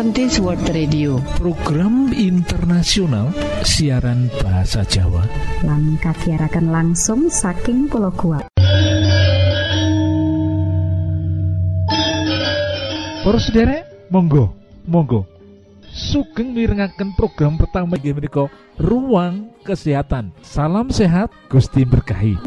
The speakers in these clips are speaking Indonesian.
Adventist World Radio. Program internasional siaran bahasa Jawa. Lan kasiaraken langsung saking pulau kuat Para sederek monggo monggo. Sugeng mirengaken program pertama inggih menika ruang kesehatan. Salam sehat Gusti berkahi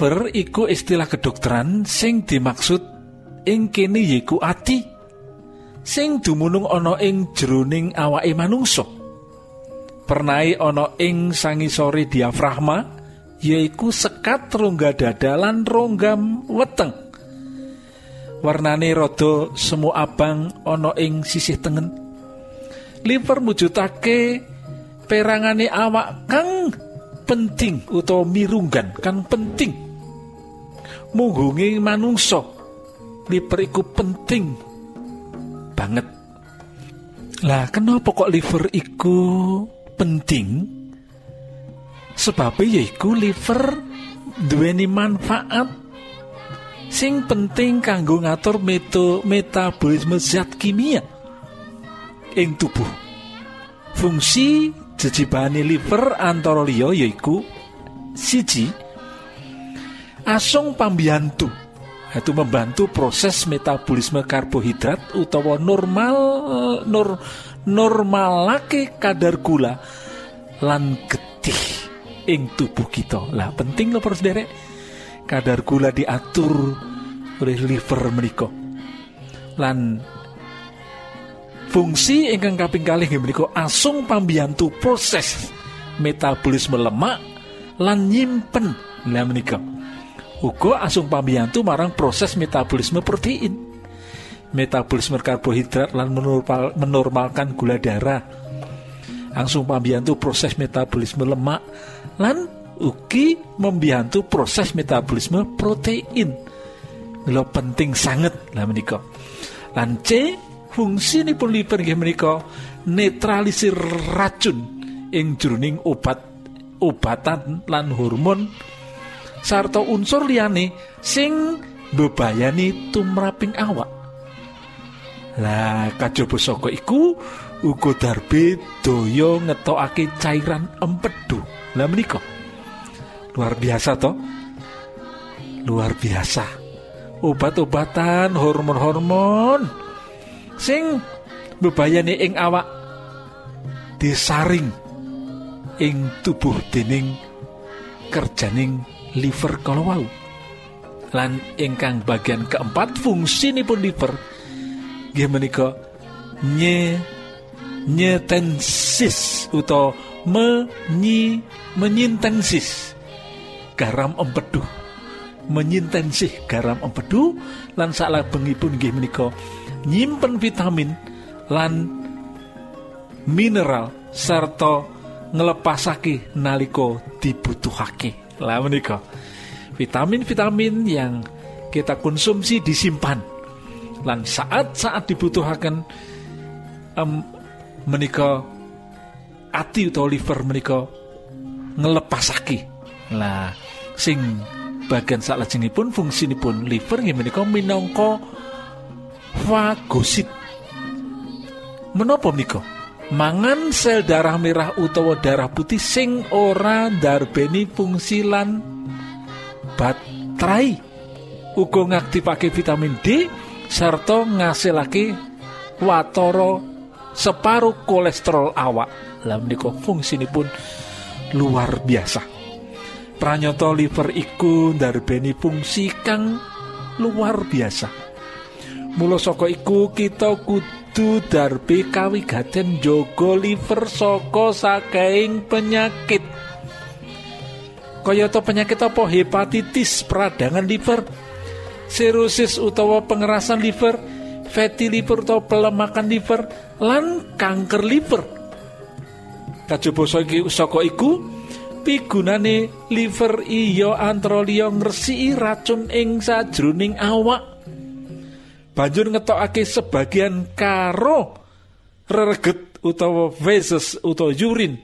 liver iku istilah kedokteran sing dimaksud ing kene yaiku ati sing dumunung ana ing jroning awake manungsa. Pernai ana ing sangisore diafragma yaiku sekat rongga dada lan ronggam weteng. Warnane rada semu abang ana ing sisih tengen. Liver mujudake perangane awak kang penting utawa mirunggan kang penting munggungi manungsa. Liver iku penting banget. Lah kenapa kok liver iku penting? Sebabnya yaiku liver duweni manfaat sing penting kanggo ngatur meto metabolisme zat kimia ing tubuh. Fungsi jejibane liver antara liya yaiku siji asung pambiyantu. Itu membantu proses metabolisme karbohidrat utawa normal nur normalake kadar gula lan getih ing tubuh kita. Lah penting loh terus derek kadar gula diatur oleh liver menika. Lan fungsi ingkang kaping kalih menika asung pambiyantu proses metabolisme lemak lan nyimpen. Lah menika uga asung pambiyantu marang proses metabolisme protein. Metabolisme karbohidrat lan menormal, menormalkan gula darah. Langsung pambiyantu proses metabolisme lemak lan ugi membiyantu proses metabolisme protein. Lo penting sangat lah menika. Lan C fungsi ini pun liver menika netralisir racun ing jroning obat obatan lan hormon sarta unsur liyane sing bebayani tumraping awak. Lah kajaba saka iku uga darbe daya ngetokake cairan empedu. Lah menika? Luar biasa toh luar biasa. Obat-obatan hormon-hormon sing bebayani ing awak disaring ing tubuh dening kerjaning liver kalau wau. Lan ingkang bagian keempat fungsi pun liver nggih menika nye nyetensis utawa menyi menyintensis. Garam empedu menyintensih garam empedu lan salabengipun nggih menika nyimpen vitamin lan mineral serta ngelepasake naliko dibutuhake lah menika. Vitamin-vitamin yang kita konsumsi disimpan. Lan saat-saat dibutuhkan um, menika ati utawa liver menika ngelepasake lah sing bagian salajengipun fungsinipun liver nggih menika minangka fagosit. Menapa menika mangan sel darah merah utawa darah putih sing ora ndarbeni fungsi lan baterai. Uga ngaktifake vitamin D serta ngasilake watara separuh kolesterol awak. Lah menika fungsinipun luar biasa. Pranyata liver iku ndarbeni fungsi kang luar biasa. Mula saka iku kita kudu darbe kawigaten jaga liver saka saking penyakit. Kayata penyakit apa? Hepatitis peradangan liver sirosis utawa pengerasan liver fatty liver utawa pelemakan liver lan kanker liver. Kajaba saka iku pigunane liver iya antara liya racun ing sajroning awak banjur ngetokake sebagian karo rereget utawa feses utawa urin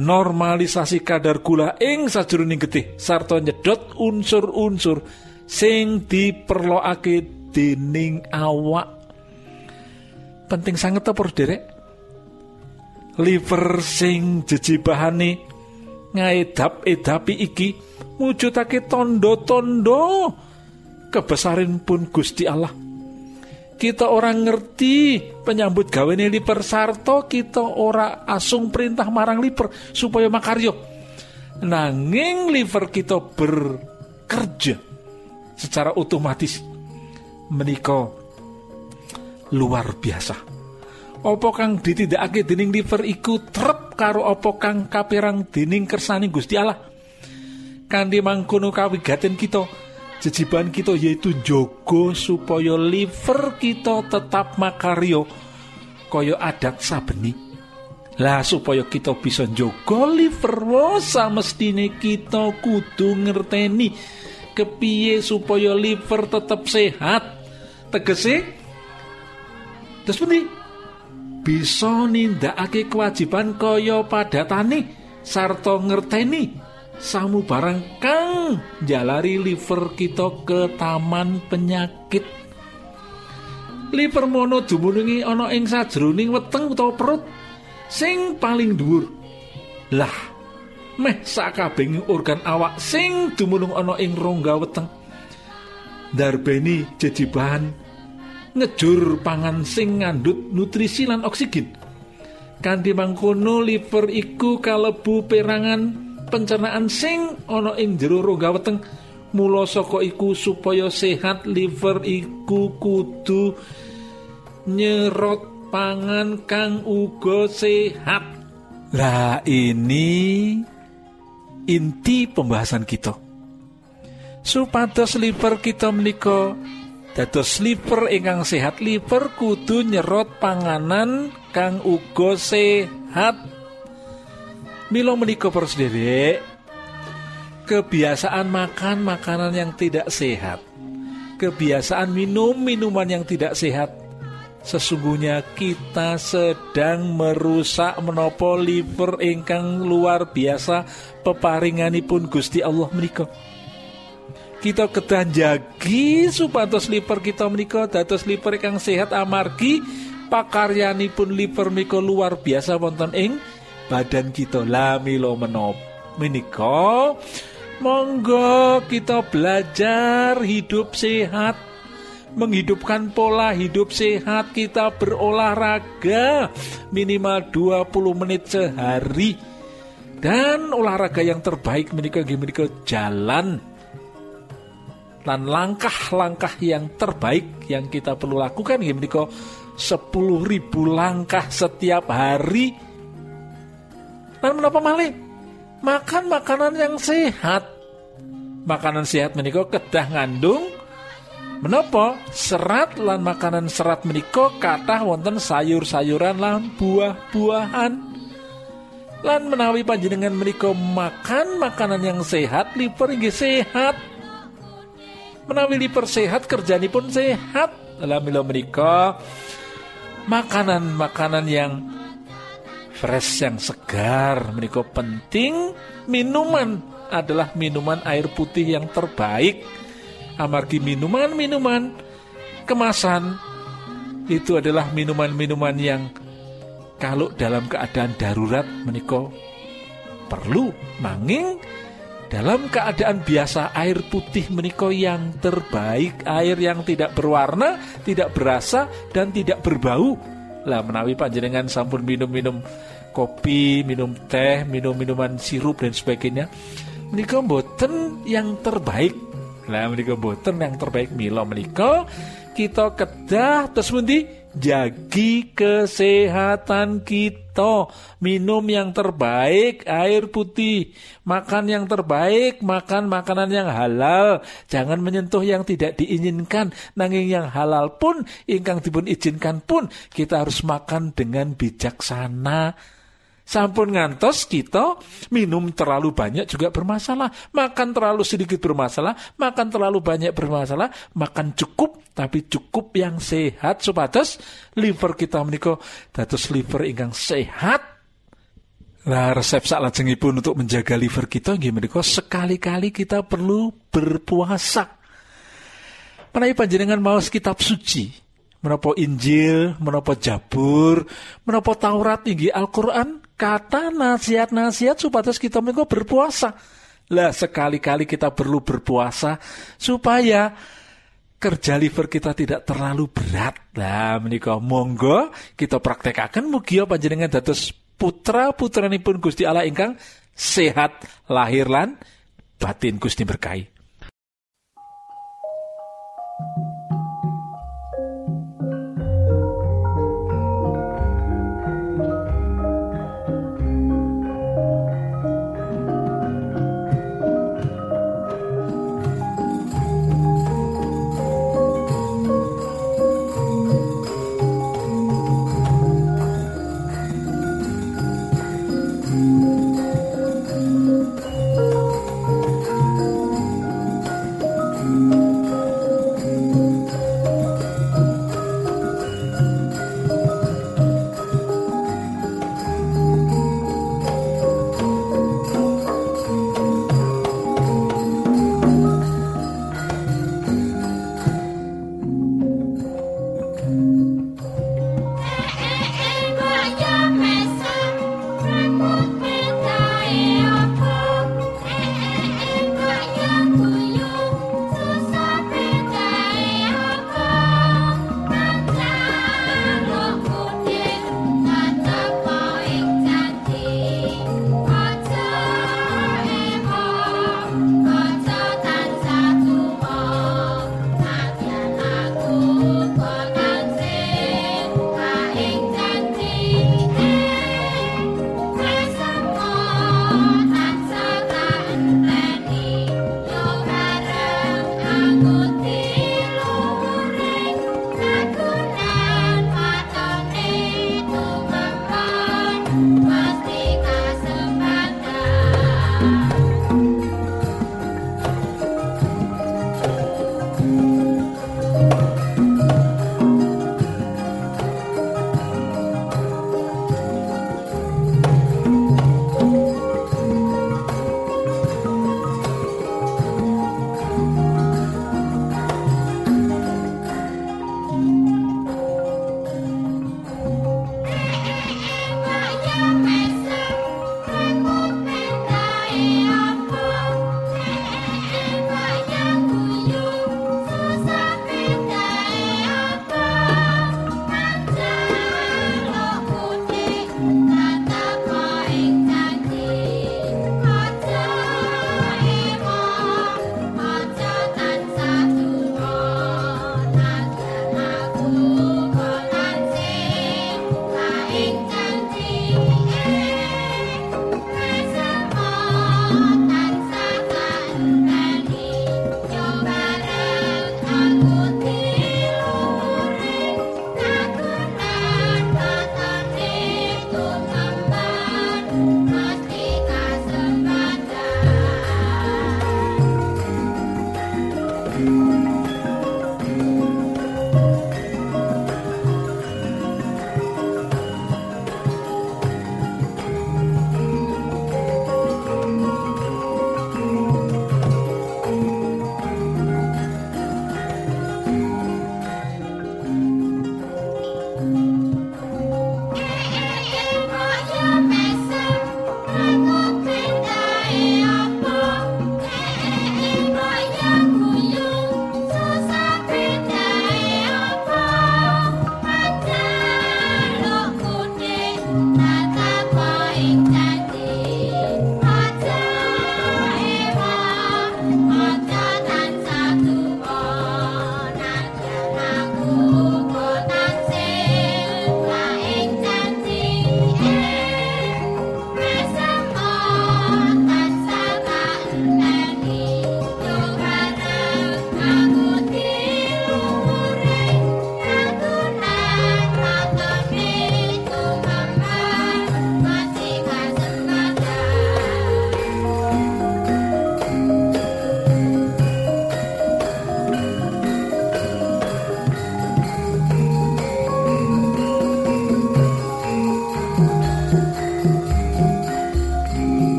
normalisasi kadar gula ing sajroning getih sarta nyedot unsur-unsur sing diperlokake dening awak. Penting sangat apa derek? Liver sing jejibahane ngaedap-edapi iki mujudake tondo-tondo kebesaran pun Gusti Allah. Kita orang ngerti penyambut gawe liver sarto kita ora asung perintah marang liver supaya makaryo. Nanging liver kita bekerja secara otomatis menika luar biasa. Opo kang ditindakake dening liver iku trep karo opo kang kapirang dening kersani Gusti Allah? Kanthi mangkono kawigaten kita jejiban kita yaitu jogo supaya liver kita tetap makaryo kaya adat sabeni lah supaya kita bisa jogo liver wasa mestine kita kudu ngerteni kepiye supaya liver tetap sehat. Tegese terus pundi? Bisa nindakake kewajiban kaya padatane sarta ngerteni samu barang kang jalari liver kita ke taman penyakit. Liver mono dumunungi ana ing sajroning weteng utawa perut sing paling dhuwur. Lah meh sakabehing organ awak sing dumunung ana ing rongga weteng. Darbeni jejibahan ngejur pangan sing ngandut nutrisi lan oksigen. Kanthi mangkono liver iku kalebu perangan pencernaan sing ana ing jero rongga weteng mula saka iku supaya sehat liver iku kudu nyerot pangan kang uga sehat. Lah ini inti pembahasan kita. Supados liver kita menika dados liver ingkang sehat liver kudu nyerot panganan kang uga sehat Milo menika persederek kebiasaan makan makanan yang tidak sehat, kebiasaan minum minuman yang tidak sehat, sesungguhnya kita sedang merusak menopo liver ingkang luar biasa peparinganipun Gusti Allah menika. Kita kedah jagi supados liver kita menika dados liver ingkang sehat amargi pakaryanipun liver menika luar biasa wonten ing badan kita lamilo menop menika Monggo kita belajar hidup sehat. Menghidupkan pola hidup sehat Kita berolahraga Minimal 20 menit sehari. Dan olahraga yang terbaik menikah menikah jalan. Dan langkah-langkah yang terbaik Yang kita perlu lakukan menikah 10 ribu langkah setiap hari Dan menapa malih makan makanan yang sehat. Makanan sehat menika kedah ngandung. Menopo serat lan makanan serat menika kathah wonten sayur-sayuran lan buah-buahan. Lan menawi panjenengan menika makan makanan yang sehat liver inggih sehat. Menawi liver sehat kerjanipun sehat. Dalam menika makanan-makanan yang fresh yang segar menika penting minuman adalah minuman air putih yang terbaik. Amargi minuman-minuman kemasan itu adalah minuman-minuman yang kalau dalam keadaan darurat menika perlu. Nanging dalam keadaan biasa air putih menika yang terbaik air yang tidak berwarna tidak berasa dan tidak berbau lah menawi panjenengan sampun minum-minum kopi, minum teh, minum minuman sirup dan sebagainya. Menika boten yang terbaik. Lah menika boten yang terbaik milo menika kita kedah terus mundi jagi kesehatan kita. Minum yang terbaik air putih. Makan yang terbaik makan makanan yang halal. Jangan menyentuh yang tidak diinginkan. Nanging yang halal pun ingkang dipun izinkan pun kita harus makan dengan bijaksana Sampun ngantos kita minum terlalu banyak juga bermasalah, makan terlalu sedikit bermasalah, makan terlalu banyak bermasalah, makan cukup tapi cukup yang sehat supados liver kita menika dados liver ingkang sehat. Nah, resep pun untuk menjaga liver kita nggih menika sekali-kali kita perlu berpuasa. Menawi panjenengan mau kitab suci, menapa Injil, menapa Jabur, menapa Taurat tinggi Al-Qur'an, kata nasihat-nasihat supaya kita mengko berpuasa. Lah sekali-kali kita perlu berpuasa supaya kerja liver kita tidak terlalu berat. Lah menika monggo kita praktekaken mugia panjenengan dados putra putranipun Gusti Allah ingkang sehat lahir lan batin Gusti berkahi.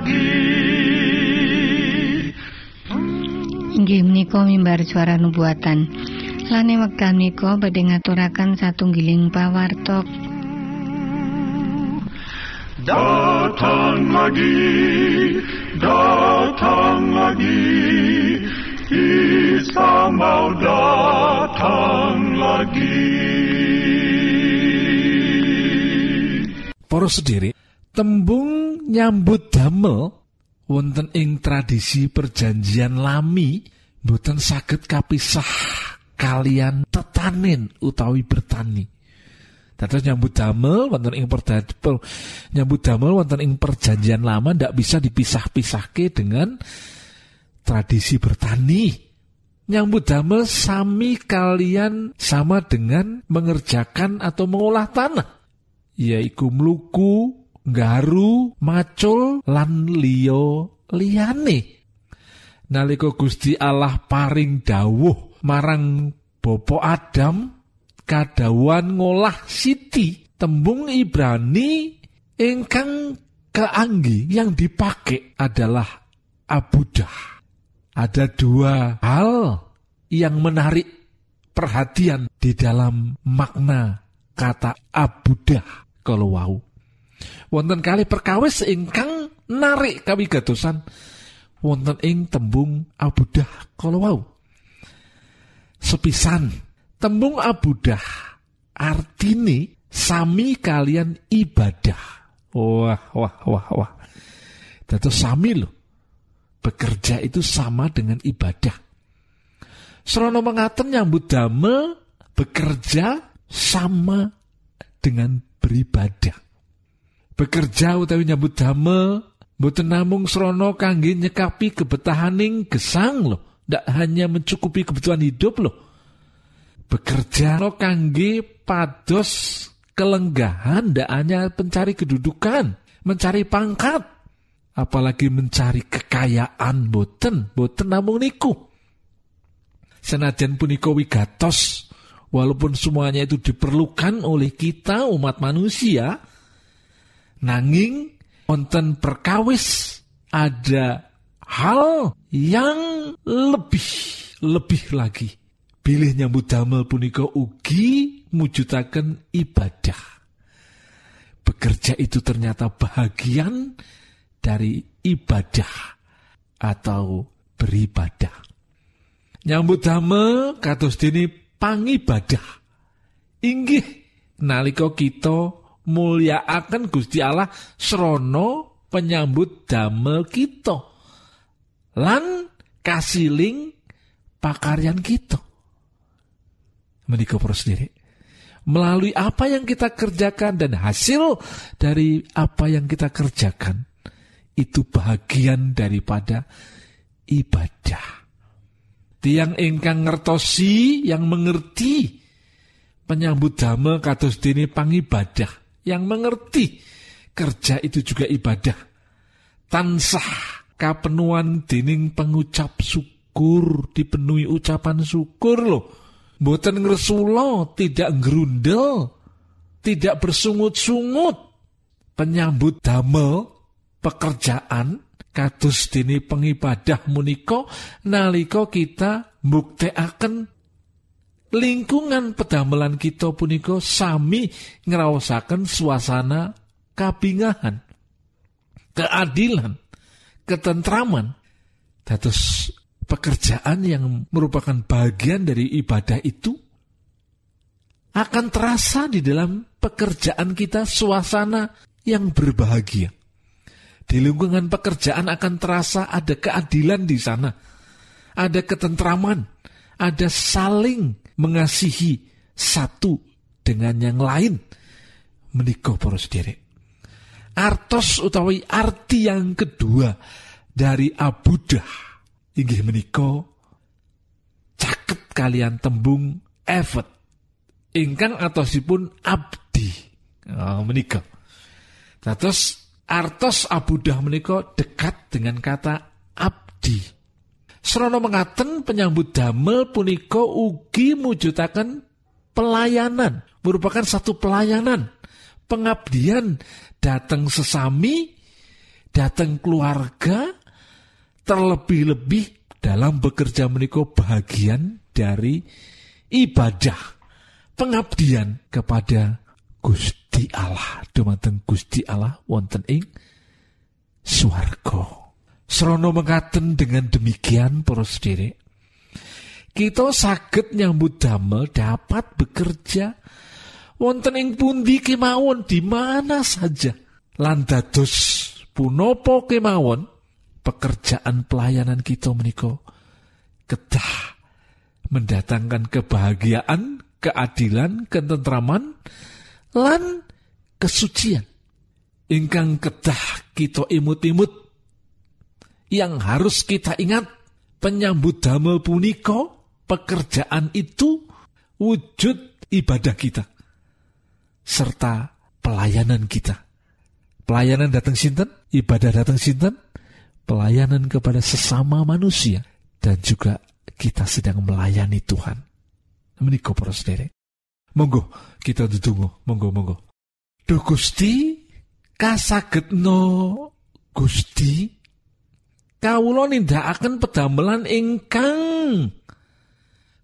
Lagi Inggih menika mimbar suara nubuatan. Lane wekdal menika badhe ngaturaken satunggiling pawartok Datang lagi, datang lagi, Isa mau datang lagi. Para sendiri, tembung nyambut damel wonten ing tradisi perjanjian lami boten saged kapisah kalian tetanen utawi bertani. Dados nyambut damel wonten ing perdapel nyambut damel wonten ing perjanjian lama ndak bisa dipisah-pisahke dengan tradisi bertani. Nyambut damel sami kalian sama dengan mengerjakan atau mengolah tanah. Yaiku mluku, garu, macul, lan liyo liyane. Nalika Gusti Allah paring dawuh marang Bopo Adam kadawan ngolah siti tembung Ibrani ingkang keanggi yang dipakai adalah abudah. Ada dua hal yang menarik perhatian di dalam makna kata abudah kalau wau. Wonten kali perkawis ingkang narik kawigatosan wonten ing tembung abudah kalau wau. Sepisan Tembung abudah artine sami kalian ibadah. Wah, wah, wah, wah. Dados sami loh. Bekerja itu sama dengan ibadah. Serono mengaten nyambut damel bekerja sama dengan beribadah. Bekerja utawi nyambut damel mboten namung serono kangge nyekapi kebetahaning gesang loh. Ndak hanya mencukupi kebutuhan hidup loh bekerja lo kangge pados kelenggahan ndak hanya pencari kedudukan, mencari pangkat, apalagi mencari kekayaan boten, boten namung niku. Senajan punika wigatos, walaupun semuanya itu diperlukan oleh kita umat manusia, nanging wonten perkawis ada hal yang lebih lebih lagi bilih nyambut damel punika ugi mujudaken ibadah. Bekerja itu ternyata bahagian dari ibadah atau beribadah. Nyambut damel kados dene pangibadah. Inggih nalika kita mulyakaken Gusti Allah srana penyambut damel kita lan kasiling pakaryan kita menikah para sendiri. Melalui apa yang kita kerjakan dan hasil dari apa yang kita kerjakan, itu bagian daripada ibadah. Tiang ingkang ngertosi yang mengerti penyambut damel kados dini pangibadah yang mengerti kerja itu juga ibadah tansah kapenuan dening pengucap syukur dipenuhi ucapan syukur loh Boten ngresula, tidak ngerundel, tidak bersungut-sungut. Penyambut damel pekerjaan kados dini pengibadah muniko naliko kita akan lingkungan pedamelan kita puniko sami ngraosaken suasana kabingahan keadilan ketentraman dados pekerjaan yang merupakan bagian dari ibadah itu akan terasa di dalam pekerjaan kita suasana yang berbahagia. Di lingkungan pekerjaan akan terasa ada keadilan di sana. Ada ketentraman, ada saling mengasihi satu dengan yang lain. Menikah poros sendiri. Artos utawi arti yang kedua dari abudah inggih menika caket kalian tembung effort ingkang atosipun abdi oh, menika terus artos abudah menika dekat dengan kata abdi. Serono mengaten penyambut damel punika ugi mujudaken pelayanan, merupakan satu pelayanan, pengabdian datang sesami, datang keluarga, terlebih-lebih dalam bekerja menika bagian dari ibadah. Pengabdian kepada Gusti Allah. Dumateng Gusti Allah wonten ing swarga Serono mengatakan dengan demikian para sendiri kita sakit nyambut damel dapat bekerja. Wonten ing pundi kemawon di mana saja. Landados punopo kemawon pekerjaan pelayanan kita meniko kedah mendatangkan kebahagiaan keadilan, ketentraman, lan kesucian. Ingkang kedah kita imut-imut yang harus kita ingat penyambut damel puniko pekerjaan itu wujud ibadah kita serta pelayanan kita. Pelayanan datang sinten, ibadah datang sinten, pelayanan kepada sesama manusia dan juga kita sedang melayani Tuhan para sederek. Monggo kita ndedonga, monggo monggo. Duh Gusti, kasagetno Gusti kawula nindakaken pedamelan ingkang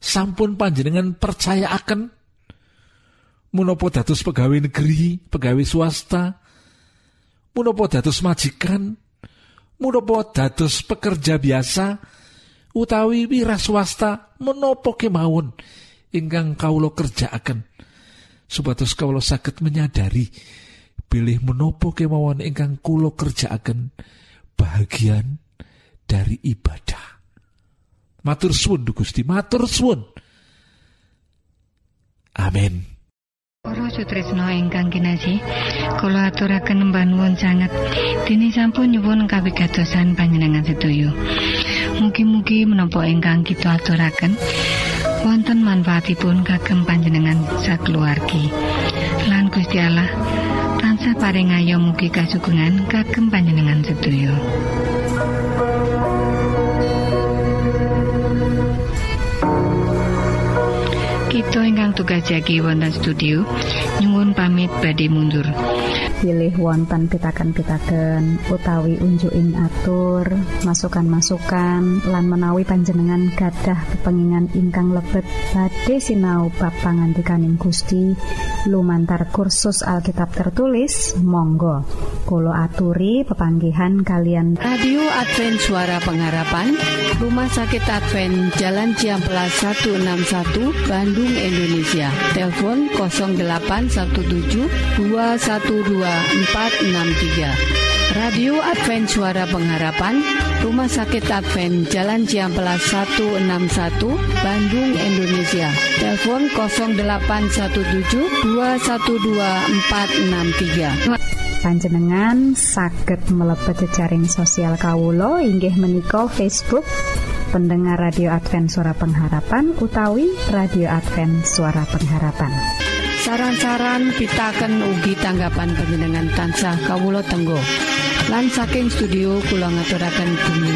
sampun panjenengan percayaaken menapa dados pegawai negeri, pegawai swasta, menapa dados majikan, menapa dados pekerja biasa? Utawi wira swasta menapa kemawon ingkang kaulo kerjaaken? Supados kaulo sakit menyadari pilih menopo kemauan ingkang kulo kerjaaken. Bahagian dari ibadah. Matur suwun Gusti matur suwun. Amin. Para sutresna ingkang kinasih, kula aturaken mbanuwun sanget. Dene sampun nyuwun kawigatosan panjenengan sedaya. Mugi-mugi menapa ingkang kita aturaken wonten manfaatipun kagem panjenengan sakeluargi lan Gusti Allah tansah paring ayo mugi kasugengan kagem panjenengan sedaya tugas jagi wonten studio. Nyuwun pamit badhe mundur. Pilih wonten pitaken-pitaken utawi unjuking atur masukan-masukan lan menawi panjenengan gadah kepengingan ingkang lebet. Badhe sinau ba pangantikaning Gusti lumantar kursus Alkitab tertulis Monggo. Kulo aturi pepanggihan kalian. Radio Advent Suara Pengharapan Rumah Sakit Advent Jalan Ciamplas 161 Bandung Indonesia. Telepon 0817 212 463 Radio Advent Suara Pengharapan Rumah Sakit Advent Jalan Ciamplas 161 Bandung Indonesia. Telepon 0817 212 463 panjenengan saged mlebet jejaring sosial Kawulo inggih menika Facebook pendengar radio Advent suara pengharapan utawi radio Advent suara pengharapan. Saran-saran pitaken ugi tanggapan panjenengan tansah kawulo tenggo lan saking studio kula ngaturaken bumi